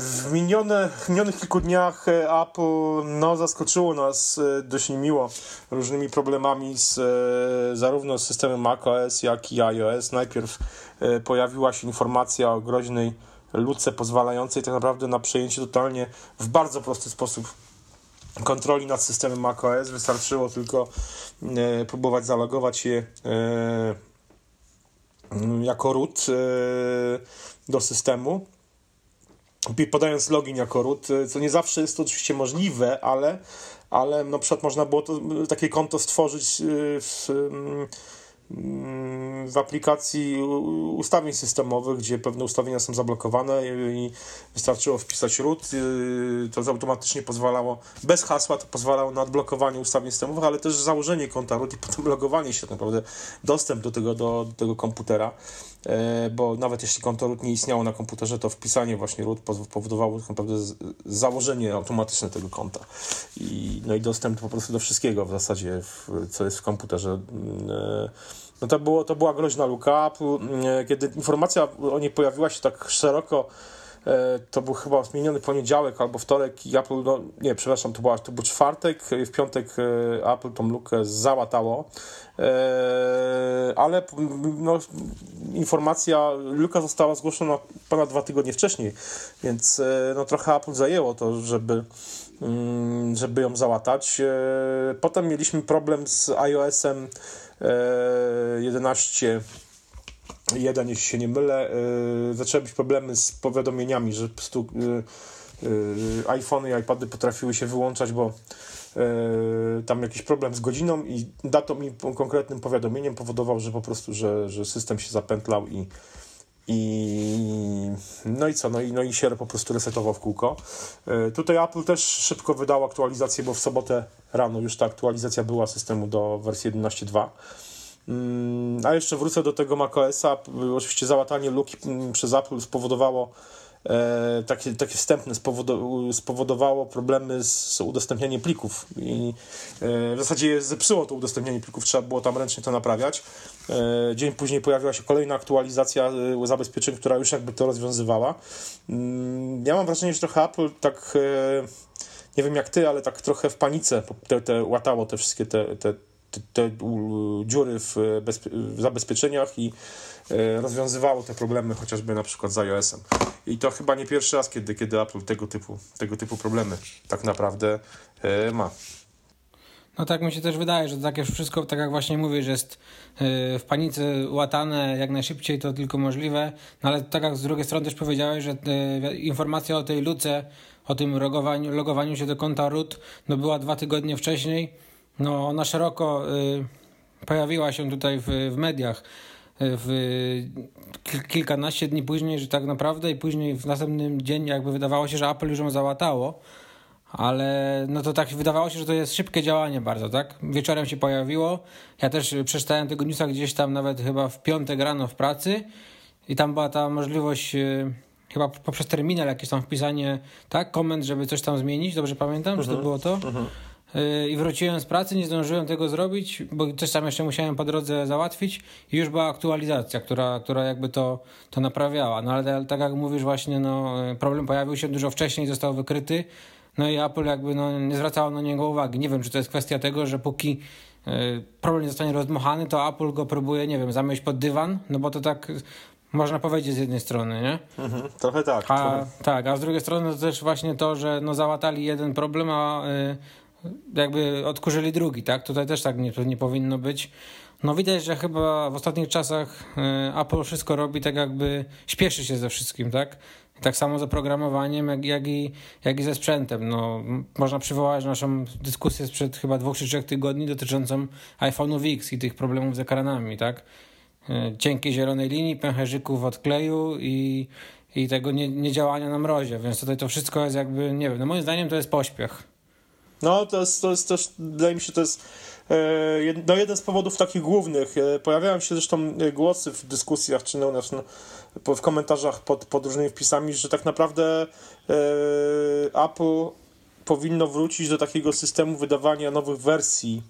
w minione, w minionych kilku dniach e, Apple no, zaskoczyło nas e, dość niemiło różnymi problemami z, e, zarówno z systemem macOS, jak i iOS. Najpierw pojawiła się informacja o groźnej luce pozwalającej tak naprawdę na przejęcie totalnie w bardzo prosty sposób kontroli nad systemem macOS. Wystarczyło tylko próbować zalogować się jako root do systemu podając login jako root, y, co nie zawsze jest to oczywiście możliwe, ale, ale na przykład można było to, takie konto stworzyć y, w, w aplikacji ustawień systemowych, gdzie pewne ustawienia są zablokowane i wystarczyło wpisać root, y, to automatycznie pozwalało, bez hasła to pozwalało na odblokowanie ustawień systemowych, ale też założenie konta root i potem logowanie się tak naprawdę, dostęp do tego, do, do tego komputera, bo nawet jeśli konto root nie istniało na komputerze, to wpisanie właśnie root powodowało tak naprawdę założenie automatyczne tego konta i, no i dostęp po prostu do wszystkiego w zasadzie, co jest w komputerze e, no to, było, to była groźna luka. Mm, kiedy informacja o niej pojawiła się tak szeroko, e, to był chyba zmieniony poniedziałek albo wtorek i Apple, no nie, przepraszam, to, była, to był czwartek, w piątek e, Apple tą lukę załatało, e, ale no, informacja, luka została zgłoszona ponad dwa tygodnie wcześniej, więc no, trochę Apple zajęło to, żeby mm, żeby ją załatać. Potem mieliśmy problem z iOS-em 11 jeden, jeśli się nie mylę, e, zaczęły być problemy z powiadomieniami, że po prostu e, e, iPhony i iPady potrafiły się wyłączać, bo tam jakiś problem z godziną i datą i konkretnym powiadomieniem powodował, że po prostu, że, że system się zapętlał i, i no i co, no i, no i się po prostu resetował w kółko. Tutaj Apple też szybko wydał aktualizację, bo w sobotę rano już ta aktualizacja była systemu do wersji 11.2. Mm, a jeszcze wrócę do tego macOSa. Oczywiście załatanie luki mm, przez Apple spowodowało e, takie, takie wstępne spowodowało problemy z udostępnianiem plików i e, w zasadzie zepsuło to udostępnianie plików, trzeba było tam ręcznie to naprawiać. E, dzień później pojawiła się kolejna aktualizacja zabezpieczeń, która już jakby to rozwiązywała. Mm, ja mam wrażenie, że trochę Apple tak nie wiem jak ty, ale tak trochę w panice te, te łatało te wszystkie te, te, te, dziury w, w zabezpieczeniach i e, rozwiązywało te problemy chociażby na przykład z iOS-em. I to chyba nie pierwszy raz, kiedy, kiedy Apple tego typu, tego typu problemy tak naprawdę e, ma. No tak mi się też wydaje, że takie wszystko, tak jak właśnie mówisz, jest e, w panice łatane jak najszybciej to tylko możliwe, no ale tak jak z drugiej strony też powiedziałeś, że informacja o tej luce o tym logowaniu, logowaniu się do konta root no była dwa tygodnie wcześniej. No, ona szeroko y, pojawiła się tutaj w, w mediach y, w kilkanaście dni później, że tak naprawdę i później w następnym dzień jakby wydawało się, że Apple już ją załatało, ale no to tak wydawało się, że to jest szybkie działanie bardzo, tak? Wieczorem się pojawiło, ja też przeczytałem tego newsa gdzieś tam nawet chyba w piątek rano w pracy i tam była ta możliwość y, chyba poprzez terminal jakieś tam wpisanie, tak, komend, żeby coś tam zmienić, dobrze pamiętam, czy to mhm. było to? Mhm. -huh. I wróciłem z pracy, nie zdążyłem tego zrobić, bo coś tam jeszcze musiałem po drodze załatwić i już była aktualizacja, która, która jakby to, to naprawiała. No ale tak jak mówisz właśnie, no problem pojawił się dużo wcześniej, został wykryty, no i Apple jakby no, nie zwracało na niego uwagi. Nie wiem, czy to jest kwestia tego, że póki y, problem nie zostanie rozmachany, to Apple go próbuje, nie wiem, zamieść pod dywan, no bo to tak można powiedzieć z jednej strony, nie? Mhm, trochę tak. A, trochę. Tak, a z drugiej strony to też właśnie to, że no załatali jeden problem, a jakby odkurzyli drugi, tak? Tutaj też tak nie, nie powinno być. No widać, że chyba w ostatnich czasach y, Apple wszystko robi tak jakby śpieszy się ze wszystkim, tak? Tak samo z oprogramowaniem, jak, jak, i, jak i ze sprzętem. No, można przywołać naszą dyskusję sprzed chyba dwóch czy trzech tygodni dotyczącą iPhone'ów X i tych problemów z ekranami, tak? E, cienkiej zielonej linii, pęcherzyków odkleju i, i tego nie, niedziałania na mrozie, więc tutaj to wszystko jest jakby, nie wiem, no moim zdaniem to jest pośpiech. No, to jest, to jest też, wydaje mi się, to jest e, no, jeden z powodów takich głównych. E, pojawiają się zresztą głosy w dyskusjach, czy no, w komentarzach pod, pod różnymi wpisami, że tak naprawdę Apple powinno wrócić do takiego systemu wydawania nowych wersji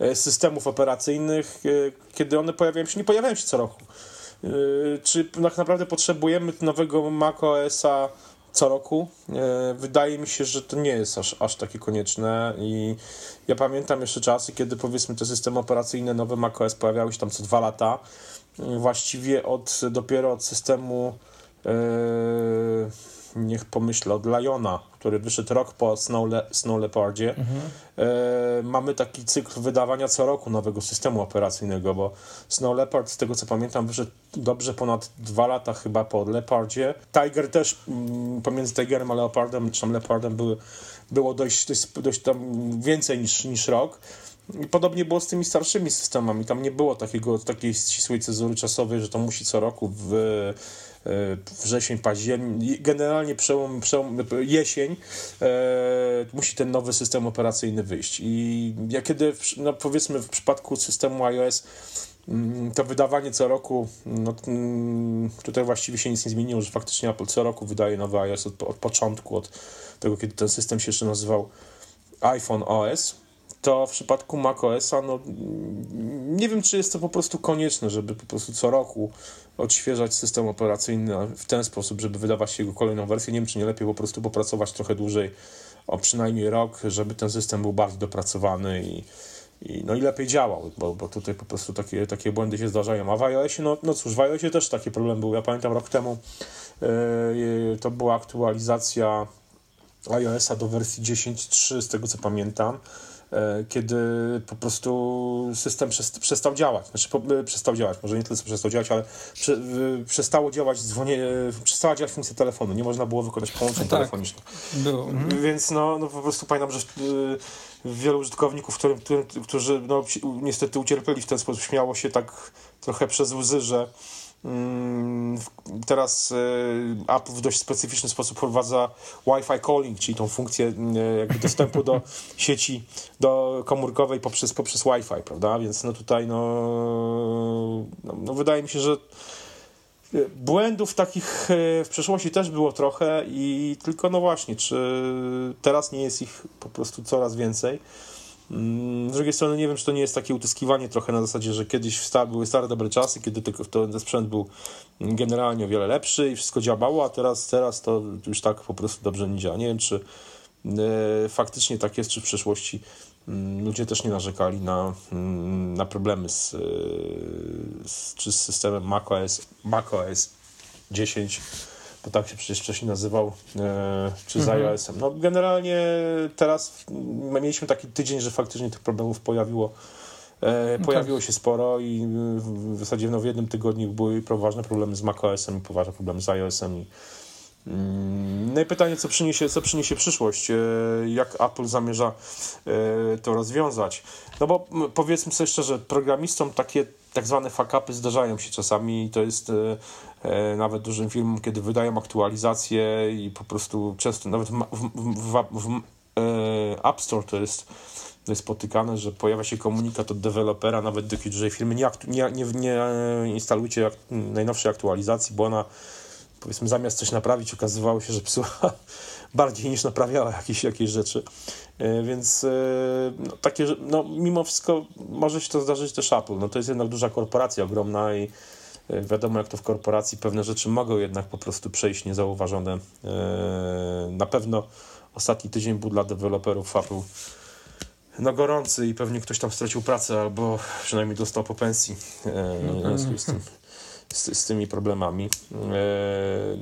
E, systemów operacyjnych, e, kiedy one pojawiają się, nie pojawiają się co roku. E, czy tak naprawdę potrzebujemy nowego macOSa co roku. E, wydaje mi się, że to nie jest aż, aż takie konieczne i ja pamiętam jeszcze czasy, kiedy powiedzmy te systemy operacyjne nowe macOS pojawiały się tam co dwa lata. Właściwie od, dopiero od systemu yy, niech pomyślę, od Liona, który wyszedł rok po Snow, Le Snow Leopardzie, mhm. e, mamy taki cykl wydawania co roku nowego systemu operacyjnego, bo Snow Leopard, z tego co pamiętam, wyszedł dobrze ponad dwa lata chyba po Leopardzie. Tiger też, mm, pomiędzy Tigerem a Leopardem, czy tam Leopardem były, było dość, dość, dość tam więcej niż, niż rok. Podobnie było z tymi starszymi systemami. Tam nie było takiego, takiej ścisłej cezury czasowej, że to musi co roku w E, wrzesień, październik, generalnie przełom, przełom jesień e, musi ten nowy system operacyjny wyjść. I ja kiedy, no powiedzmy w przypadku systemu iOS mm, to wydawanie co roku, no, mm, tutaj właściwie się nic nie zmieniło, że faktycznie Apple co roku wydaje nowy iOS od, od początku, od tego, kiedy ten system się jeszcze nazywał iPhone OS to w przypadku macOSa, no nie wiem, czy jest to po prostu konieczne, żeby po prostu co roku odświeżać system operacyjny w ten sposób, żeby wydawać jego kolejną wersję. Nie wiem, czy nie lepiej po prostu popracować trochę dłużej, o przynajmniej rok, żeby ten system był bardziej dopracowany i, i, no i lepiej działał, bo, bo tutaj po prostu takie, takie błędy się zdarzają. A w iOSie, no, no cóż, w iOSie też taki problem był. Ja pamiętam rok temu yy, to była aktualizacja iOSa do wersji 10.3, z tego co pamiętam. E, kiedy po prostu system przestał działać. Znaczy, e, przestał działać, może nie tyle co przestał działać, ale prze, przestało działać dzwonienie, przestała działać funkcja telefonu, nie można było wykonać połączeń tak, telefonicznych. Było. Mhm. Więc no, no po prostu pamiętam, że e, wielu użytkowników, którym, którzy no, niestety ucierpieli w ten sposób, śmiało się tak trochę przez łzy, że teraz e, Apple w dość specyficzny sposób wprowadza Wi-Fi calling, czyli tą funkcję e, jakby dostępu do sieci do komórkowej poprzez, poprzez Wi-Fi, prawda? Więc no tutaj no, no, no wydaje mi się, że błędów takich e, w przeszłości też było trochę i tylko no właśnie, czy teraz nie jest ich po prostu coraz więcej. Mm, z drugiej strony nie wiem, czy to nie jest takie utyskiwanie trochę na zasadzie, że kiedyś były stare dobre czasy, kiedy tylko ten sprzęt był generalnie o wiele lepszy i wszystko działało, a teraz, teraz to już tak po prostu dobrze nie działa. Nie wiem, czy e, faktycznie tak jest, czy w przeszłości mm, ludzie też nie narzekali na, mm, na problemy z, e, z, czy z systemem macOS, macOS 10 bo tak się przecież wcześniej nazywał, e, czy z mhm. iOS-em. No generalnie teraz mieliśmy taki tydzień, że faktycznie tych problemów pojawiło, e, no pojawiło tak. się sporo i w zasadzie no, w jednym tygodniu były poważne problemy z macOS-em i poważne problemy z iOS-em. I, no i pytanie, co przyniesie, co przyniesie przyszłość, e, jak Apple zamierza e, to rozwiązać. No bo powiedzmy sobie szczerze, programistom takie tak zwane fakapy zdarzają się czasami i to jest e, nawet dużym filmom, kiedy wydają aktualizacje i po prostu często nawet w, w, w, w App Store to jest, spotykane, że pojawia się komunikat od dewelopera, nawet do dużej firmy, nie, nie, nie, nie instalujcie najnowszej aktualizacji, bo ona powiedzmy zamiast coś naprawić okazywało się, że psuła bardziej niż naprawiała jakieś, jakieś rzeczy. E, więc e, no, takie, no, mimo wszystko może się to zdarzyć też Apple. No, to jest jednak duża korporacja ogromna i e, wiadomo, jak to w korporacji pewne rzeczy mogą jednak po prostu przejść niezauważone. Na pewno ostatni tydzień był dla deweloperów Apple no gorący i pewnie ktoś tam stracił pracę albo przynajmniej dostał po pensji w związku z tym z, z tymi problemami. E,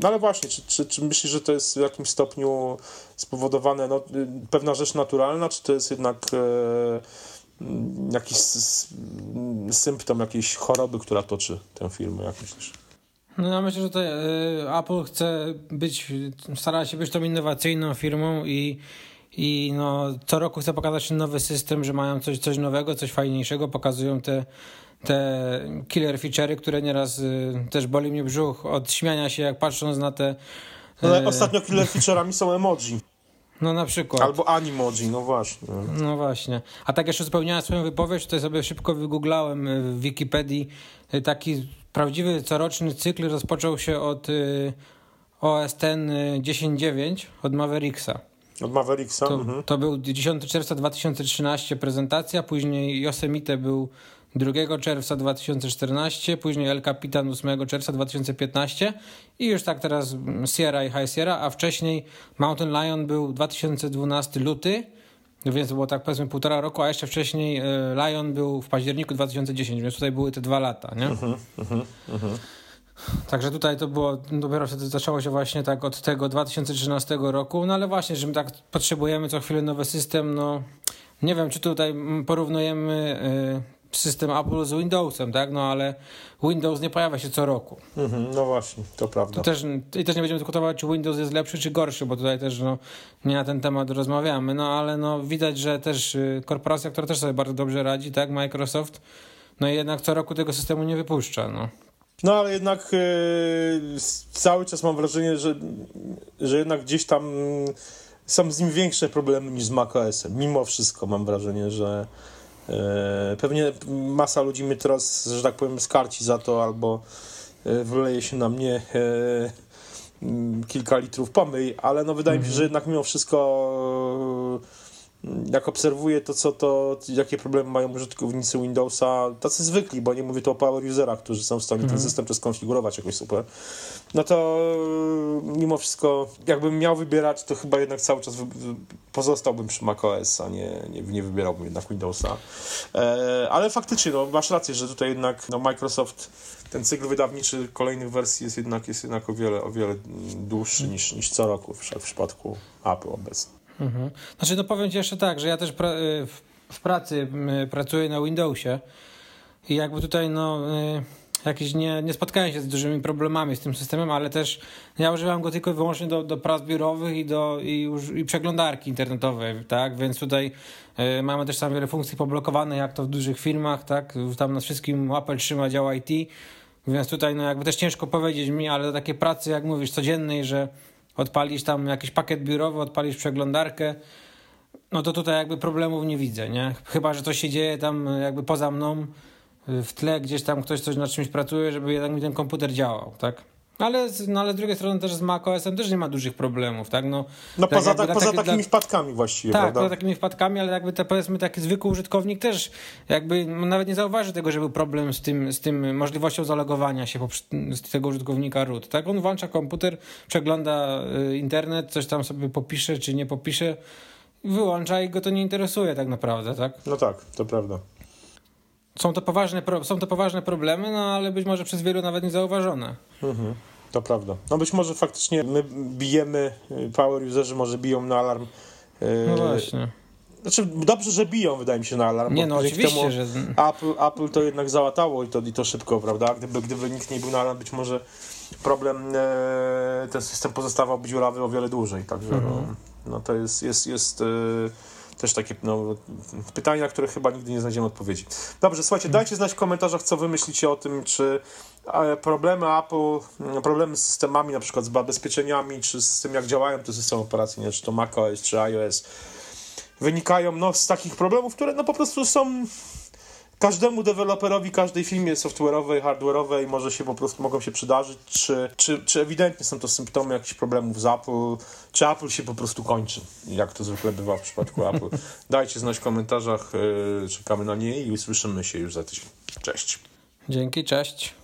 no ale właśnie, czy, czy, czy myślisz, że to jest w jakimś stopniu spowodowane, no, pewna rzecz naturalna, czy to jest jednak e, jakiś symptom jakiejś choroby, która toczy tę firmę, jak myślisz? No ja myślę, że to e, Apple chce być, stara się być tą innowacyjną firmą i i no, co roku chce pokazać nowy system, że mają coś, coś nowego, coś fajniejszego, pokazują te te killer feature'y, które nieraz y, też boli mnie brzuch od śmiania się, jak patrząc na te... Ale y, ostatnio killer feature'ami są emoji. No na przykład. Albo animoji, no właśnie. No właśnie. A tak jeszcze zupełniając swoją wypowiedź, to sobie szybko wygooglałem y, w Wikipedii. Taki prawdziwy coroczny cykl rozpoczął się od OS Ten 10.9 od Mavericksa. Od Mavericksa? To, mhm. to był 10 czerwca 2013 prezentacja, później Yosemite był 2 czerwca 2014, później El Capitan 8 czerwca 2015 i już tak teraz Sierra i High Sierra, a wcześniej Mountain Lion był 2012 luty, więc to było tak powiedzmy półtora roku, a jeszcze wcześniej e, Lion był w październiku 2010, więc tutaj były te dwa lata, nie? Uh -huh, uh -huh. Także tutaj to było, dopiero wtedy zaczęło się właśnie tak od tego 2013 roku, no ale właśnie, że my tak potrzebujemy co chwilę nowy system, no nie wiem, czy tutaj porównujemy y, system Apple z Windowsem, tak, no ale Windows nie pojawia się co roku. Mhm, no właśnie, to prawda. To też, I też nie będziemy dyskutować, czy Windows jest lepszy, czy gorszy, bo tutaj też no, nie na ten temat rozmawiamy, no ale no widać, że też y, korporacja, która też sobie bardzo dobrze radzi, tak, Microsoft, no i jednak co roku tego systemu nie wypuszcza, no. No ale jednak yy, cały czas mam wrażenie, że, że jednak gdzieś tam są z nim większe problemy niż z macOSem. Mimo wszystko mam wrażenie, że pewnie masa ludzi mnie teraz, że tak powiem, skarci za to albo yy, wyleje się na mnie kilka litrów pomyj, ale no wydaje mi się, że jednak mimo wszystko jak obserwuję to, co to, jakie problemy mają użytkownicy Windowsa, tacy zwykli, bo nie mówię tu o power userach, którzy są w stanie ten system też skonfigurować jakoś super, no to mimo wszystko, jakbym miał wybierać, to chyba jednak cały czas pozostałbym przy macOS, a nie, nie, nie wybierałbym jednak Windowsa. E, ale faktycznie, no, masz rację, że tutaj jednak no, Microsoft, ten cykl wydawniczy kolejnych wersji jest jednak, jest jednak o wiele, o wiele dłuższy niż, niż co roku w, w przypadku Apple obecnie. Mhm. Znaczy, no powiem Ci jeszcze tak, że ja też pra y, w pracy y, pracuję na Windowsie i jakby tutaj, no, y, jakieś nie, nie spotkałem się z dużymi problemami z tym systemem, ale też ja używam go tylko i wyłącznie do, do prac biurowych i do i, i przeglądarki internetowej, tak, więc tutaj mamy też tam wiele funkcji poblokowane, jak to w dużych firmach, tak, tam na wszystkim Apple trzyma dział IT, więc tutaj, no, jakby też ciężko powiedzieć mi, ale do takiej pracy, jak mówisz, codziennej, że odpalisz tam jakiś pakiet biurowy, odpalisz przeglądarkę, no to tutaj jakby problemów nie widzę, nie? Chyba, że coś się dzieje tam jakby poza mną, w tle gdzieś tam ktoś coś nad czymś pracuje, żeby jednak mi ten komputer działał, tak? Ale, no ale z drugiej strony też z macOS-em też nie ma dużych problemów, tak? No, no poza, tak, poza takimi wpadkami właściwie, Tak, prawda? poza takimi wpadkami, ale jakby te, powiedzmy taki zwykły użytkownik też jakby nawet nie zauważy tego, że był problem z tym, z tym możliwością zalogowania się z tego użytkownika root, tak? On włącza komputer, przegląda y, internet, coś tam sobie popisze czy nie popisze, wyłącza i go to nie interesuje tak naprawdę, tak? No tak, to prawda. Są to poważne, są to poważne problemy, no ale być może przez wielu nawet nie zauważone. Mhm. To prawda. No być może faktycznie my bijemy, y, power userzy może biją na alarm. Y, no właśnie. Znaczy, dobrze, że biją, wydaje mi się, na alarm. Nie, no oczywiście, temu że... Apple, Apple to jednak załatało i to, i to szybko, prawda? Gdyby, gdyby nikt nie był na alarm, być może problem, e, ten system pozostawał dziurawy o wiele dłużej. Także mhm. no, no, to jest, jest, jest e, też takie no, pytania, na które chyba nigdy nie znajdziemy odpowiedzi. Dobrze, słuchajcie, dajcie znać w komentarzach, co wy myślicie o tym, czy e, problemy Apple, problemy z systemami, na przykład z zabezpieczeniami, czy z tym, jak działają te systemy operacyjne, czy to macOS, czy iOS, wynikają no, z takich problemów, które no, po prostu są każdemu deweloperowi każdej firmie software'owej, hardware'owej może się po prostu mogą się przydarzyć, czy, czy, czy ewidentnie są to symptomy jakichś problemów z Apple, czy Apple się po prostu kończy, jak to zwykle bywa w przypadku Apple. Dajcie znać w komentarzach, yy, czekamy na nie i usłyszymy się już za tydzień. Cześć. Dzięki, cześć.